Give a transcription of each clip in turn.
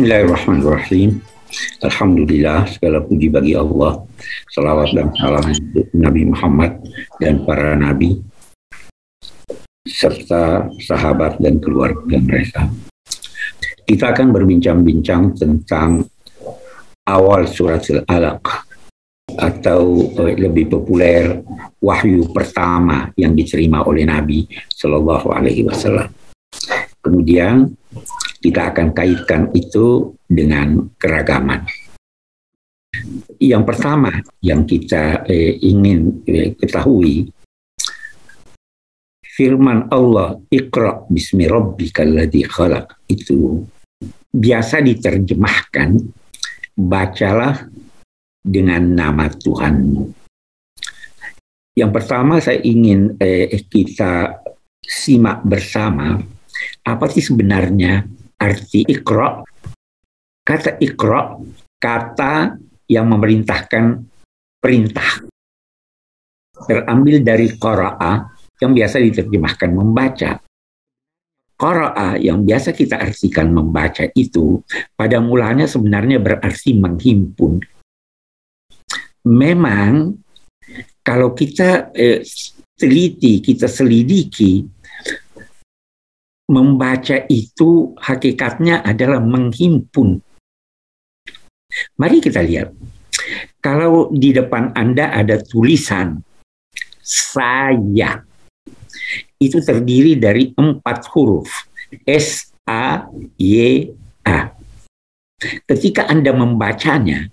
Bismillahirrahmanirrahim. Alhamdulillah segala puji bagi Allah. Salawat dan salam Nabi Muhammad dan para nabi serta sahabat dan keluarga mereka. Kita akan berbincang-bincang tentang awal surat Al-Alaq atau eh, lebih populer wahyu pertama yang diterima oleh Nabi Shallallahu Alaihi Wasallam. Kemudian kita akan kaitkan itu dengan keragaman. Yang pertama yang kita eh, ingin eh, ketahui firman Allah Iqra bismi rabbikal ladzi khalaq itu biasa diterjemahkan bacalah dengan nama Tuhanmu. Yang pertama saya ingin eh, kita simak bersama apa sih sebenarnya arti ikro. Kata ikro, kata yang memerintahkan perintah. Terambil dari qara'a yang biasa diterjemahkan membaca. Qara'a yang biasa kita artikan membaca itu pada mulanya sebenarnya berarti menghimpun. Memang kalau kita eh, teliti, kita selidiki membaca itu hakikatnya adalah menghimpun. Mari kita lihat. Kalau di depan Anda ada tulisan saya, itu terdiri dari empat huruf. S, A, Y, A. Ketika Anda membacanya,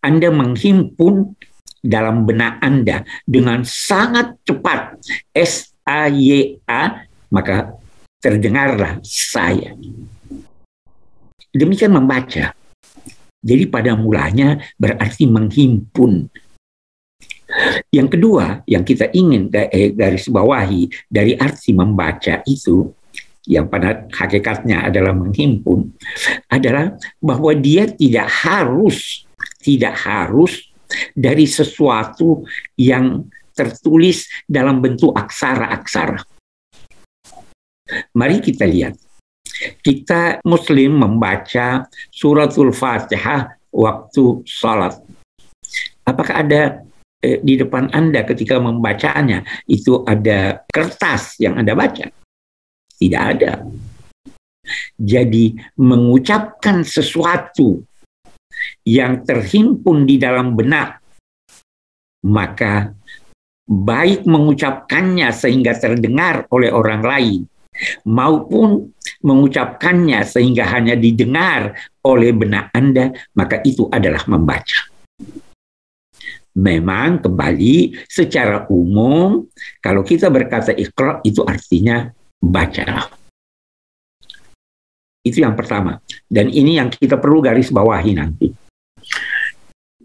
Anda menghimpun dalam benak Anda dengan sangat cepat. S, A, Y, A maka terdengarlah saya. Demikian membaca. Jadi pada mulanya berarti menghimpun. Yang kedua yang kita ingin eh, garis bawahi dari arti membaca itu yang pada hakikatnya adalah menghimpun adalah bahwa dia tidak harus tidak harus dari sesuatu yang tertulis dalam bentuk aksara-aksara. Mari kita lihat. Kita muslim membaca suratul fatihah waktu sholat. Apakah ada eh, di depan Anda ketika membacanya itu ada kertas yang Anda baca? Tidak ada. Jadi mengucapkan sesuatu yang terhimpun di dalam benak, maka baik mengucapkannya sehingga terdengar oleh orang lain maupun mengucapkannya sehingga hanya didengar oleh benak Anda, maka itu adalah membaca. Memang kembali secara umum kalau kita berkata ikra itu artinya baca. Itu yang pertama. Dan ini yang kita perlu garis bawahi nanti.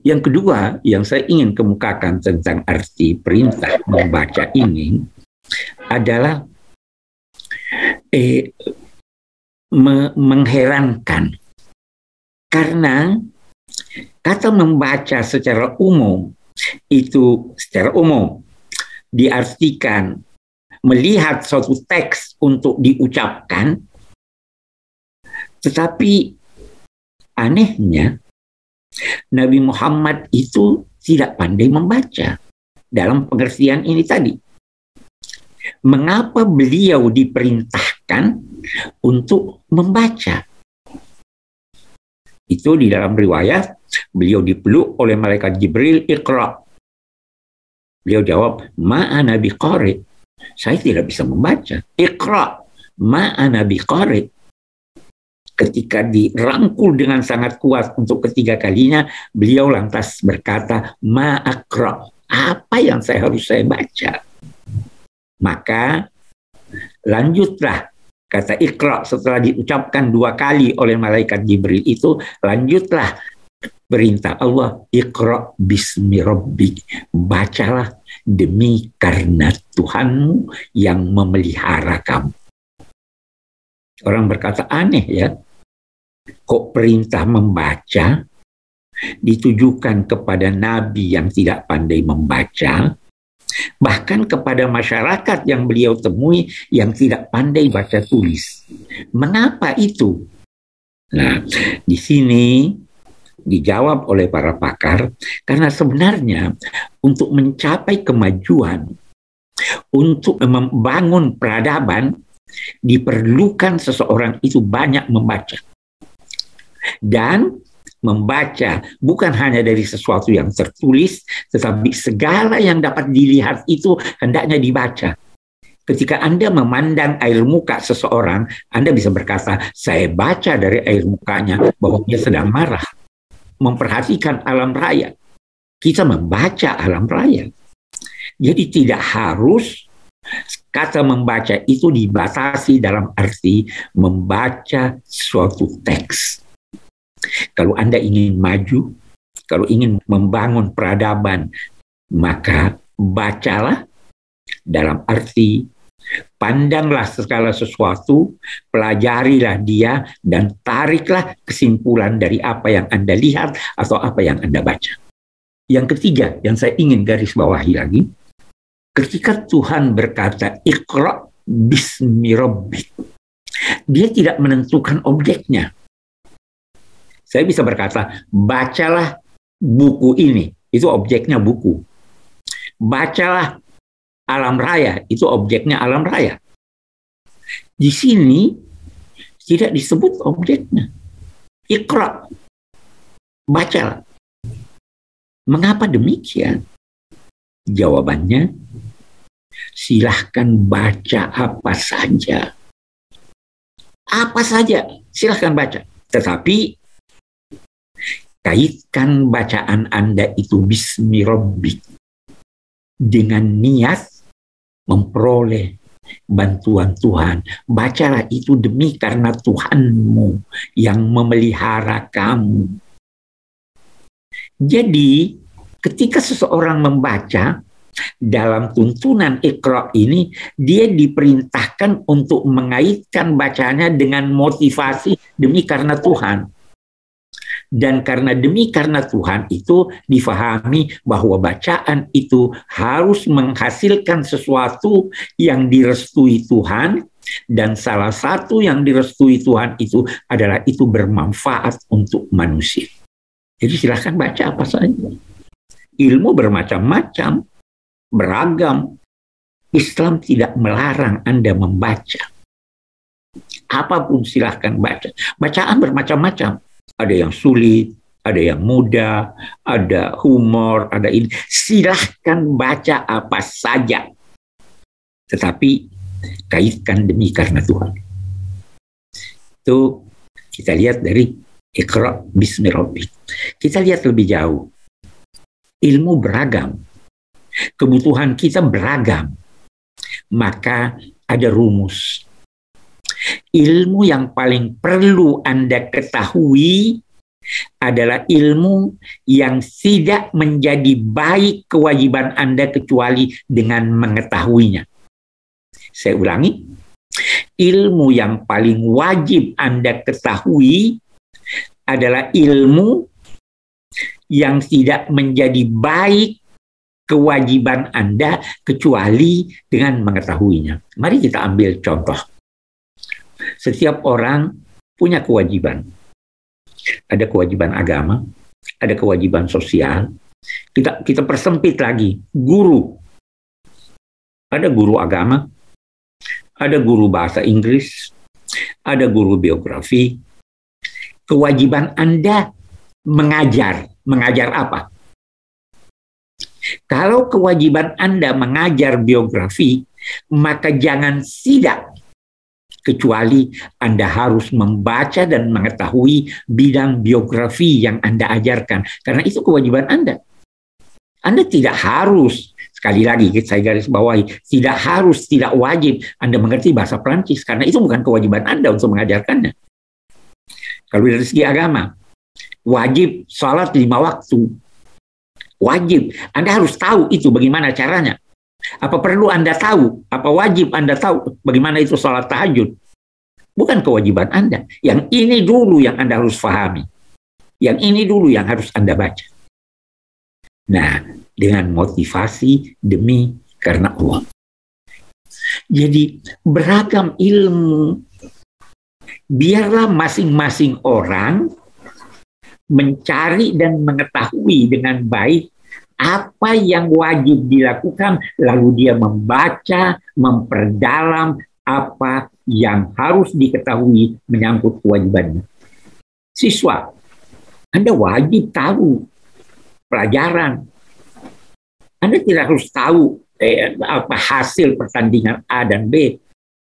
Yang kedua yang saya ingin kemukakan tentang arti perintah membaca ini adalah eh, me mengherankan. Karena kata membaca secara umum itu secara umum diartikan melihat suatu teks untuk diucapkan tetapi anehnya Nabi Muhammad itu tidak pandai membaca dalam pengertian ini tadi. Mengapa beliau diperintahkan untuk membaca. Itu di dalam riwayat, beliau dipeluk oleh malaikat Jibril, Iqra. Beliau jawab, ma'ana biqari. Saya tidak bisa membaca. Iqra, ma'ana biqari. Ketika dirangkul dengan sangat kuat untuk ketiga kalinya, beliau lantas berkata, ma'akra. Apa yang saya harus saya baca? Maka lanjutlah kata Iqra setelah diucapkan dua kali oleh malaikat Jibril itu lanjutlah perintah Allah. Iqra bismi rabbik bacalah demi karena Tuhanmu yang memelihara kamu. Orang berkata aneh ya. Kok perintah membaca ditujukan kepada nabi yang tidak pandai membaca bahkan kepada masyarakat yang beliau temui yang tidak pandai baca tulis. Mengapa itu? Nah, di sini dijawab oleh para pakar karena sebenarnya untuk mencapai kemajuan, untuk membangun peradaban diperlukan seseorang itu banyak membaca. Dan membaca bukan hanya dari sesuatu yang tertulis, tetapi segala yang dapat dilihat itu hendaknya dibaca. Ketika Anda memandang air muka seseorang, Anda bisa berkata, saya baca dari air mukanya bahwa dia sedang marah. Memperhatikan alam raya. Kita membaca alam raya. Jadi tidak harus kata membaca itu dibatasi dalam arti membaca suatu teks kalau Anda ingin maju, kalau ingin membangun peradaban, maka bacalah dalam arti pandanglah segala sesuatu, pelajarilah dia, dan tariklah kesimpulan dari apa yang Anda lihat atau apa yang Anda baca. Yang ketiga, yang saya ingin garis bawahi lagi, ketika Tuhan berkata, Iqra bismi rabbik, dia tidak menentukan objeknya. Saya bisa berkata, bacalah buku ini, itu objeknya buku. Bacalah alam raya, itu objeknya alam raya. Di sini tidak disebut objeknya. Ikra. Bacalah. Mengapa demikian? Jawabannya, silahkan baca apa saja. Apa saja, silahkan baca. Tetapi kaitkan bacaan Anda itu bismi rabbik dengan niat memperoleh bantuan Tuhan. Bacalah itu demi karena Tuhanmu yang memelihara kamu. Jadi, ketika seseorang membaca dalam tuntunan Iqra ini, dia diperintahkan untuk mengaitkan bacanya dengan motivasi demi karena Tuhan. Dan karena demi karena Tuhan itu difahami bahwa bacaan itu harus menghasilkan sesuatu yang direstui Tuhan dan salah satu yang direstui Tuhan itu adalah itu bermanfaat untuk manusia. Jadi silahkan baca apa saja. Ilmu bermacam-macam, beragam. Islam tidak melarang Anda membaca. Apa pun silahkan baca. Bacaan bermacam-macam ada yang sulit, ada yang mudah, ada humor, ada ini. Silahkan baca apa saja. Tetapi kaitkan demi karena Tuhan. Itu kita lihat dari Iqra Bismi Kita lihat lebih jauh. Ilmu beragam. Kebutuhan kita beragam. Maka ada rumus ilmu yang paling perlu Anda ketahui adalah ilmu yang tidak menjadi baik kewajiban Anda kecuali dengan mengetahuinya. Saya ulangi, ilmu yang paling wajib Anda ketahui adalah ilmu yang tidak menjadi baik kewajiban Anda kecuali dengan mengetahuinya. Mari kita ambil contoh setiap orang punya kewajiban. Ada kewajiban agama, ada kewajiban sosial. Kita kita persempit lagi, guru. Ada guru agama, ada guru bahasa Inggris, ada guru biografi. Kewajiban Anda mengajar, mengajar apa? Kalau kewajiban Anda mengajar biografi, maka jangan sidak kecuali Anda harus membaca dan mengetahui bidang biografi yang Anda ajarkan, karena itu kewajiban Anda. Anda tidak harus, sekali lagi saya garis bawahi, tidak harus, tidak wajib Anda mengerti bahasa Prancis, karena itu bukan kewajiban Anda untuk mengajarkannya. Kalau dari segi agama, wajib sholat lima waktu. Wajib. Anda harus tahu itu bagaimana caranya. Apa perlu Anda tahu? Apa wajib Anda tahu bagaimana itu sholat tahajud? Bukan kewajiban Anda. Yang ini dulu yang Anda harus pahami. Yang ini dulu yang harus Anda baca. Nah, dengan motivasi demi karena Allah. Jadi beragam ilmu biarlah masing-masing orang mencari dan mengetahui dengan baik apa yang wajib dilakukan, lalu dia membaca, memperdalam apa yang harus diketahui menyangkut kewajibannya. Siswa, Anda wajib tahu pelajaran. Anda tidak harus tahu eh, apa hasil pertandingan A dan B.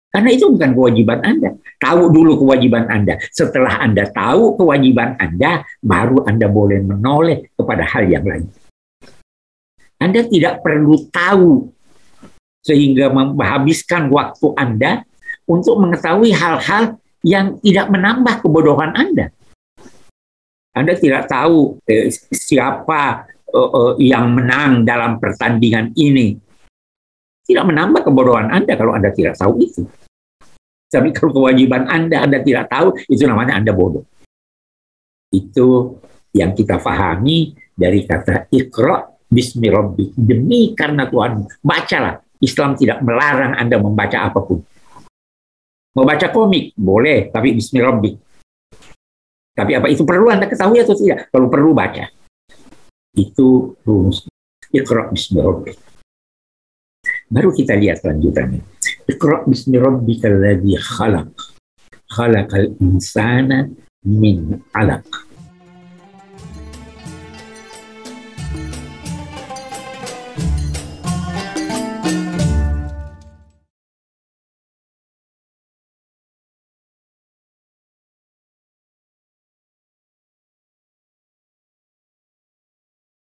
Karena itu bukan kewajiban Anda. Tahu dulu kewajiban Anda. Setelah Anda tahu kewajiban Anda, baru Anda boleh menoleh kepada hal yang lain. Anda tidak perlu tahu sehingga menghabiskan waktu Anda untuk mengetahui hal-hal yang tidak menambah kebodohan Anda. Anda tidak tahu eh, siapa eh, eh, yang menang dalam pertandingan ini. Tidak menambah kebodohan Anda kalau Anda tidak tahu itu. Tapi kalau kewajiban Anda, Anda tidak tahu, itu namanya Anda bodoh. Itu yang kita pahami dari kata ikra bismi rabbi. Demi karena Tuhan, bacalah. Islam tidak melarang Anda membaca apa pun. Mau baca komik, boleh, tapi bismi rabbi. Tapi apa itu perlu Anda ketahui atau tidak? Kalau perlu baca. Itu rumus. Bismi rabbi. Baru kita lihat lanjutannya. Iqra bismi rabbikal ladzi khalaq. Khalaqal insana min alaq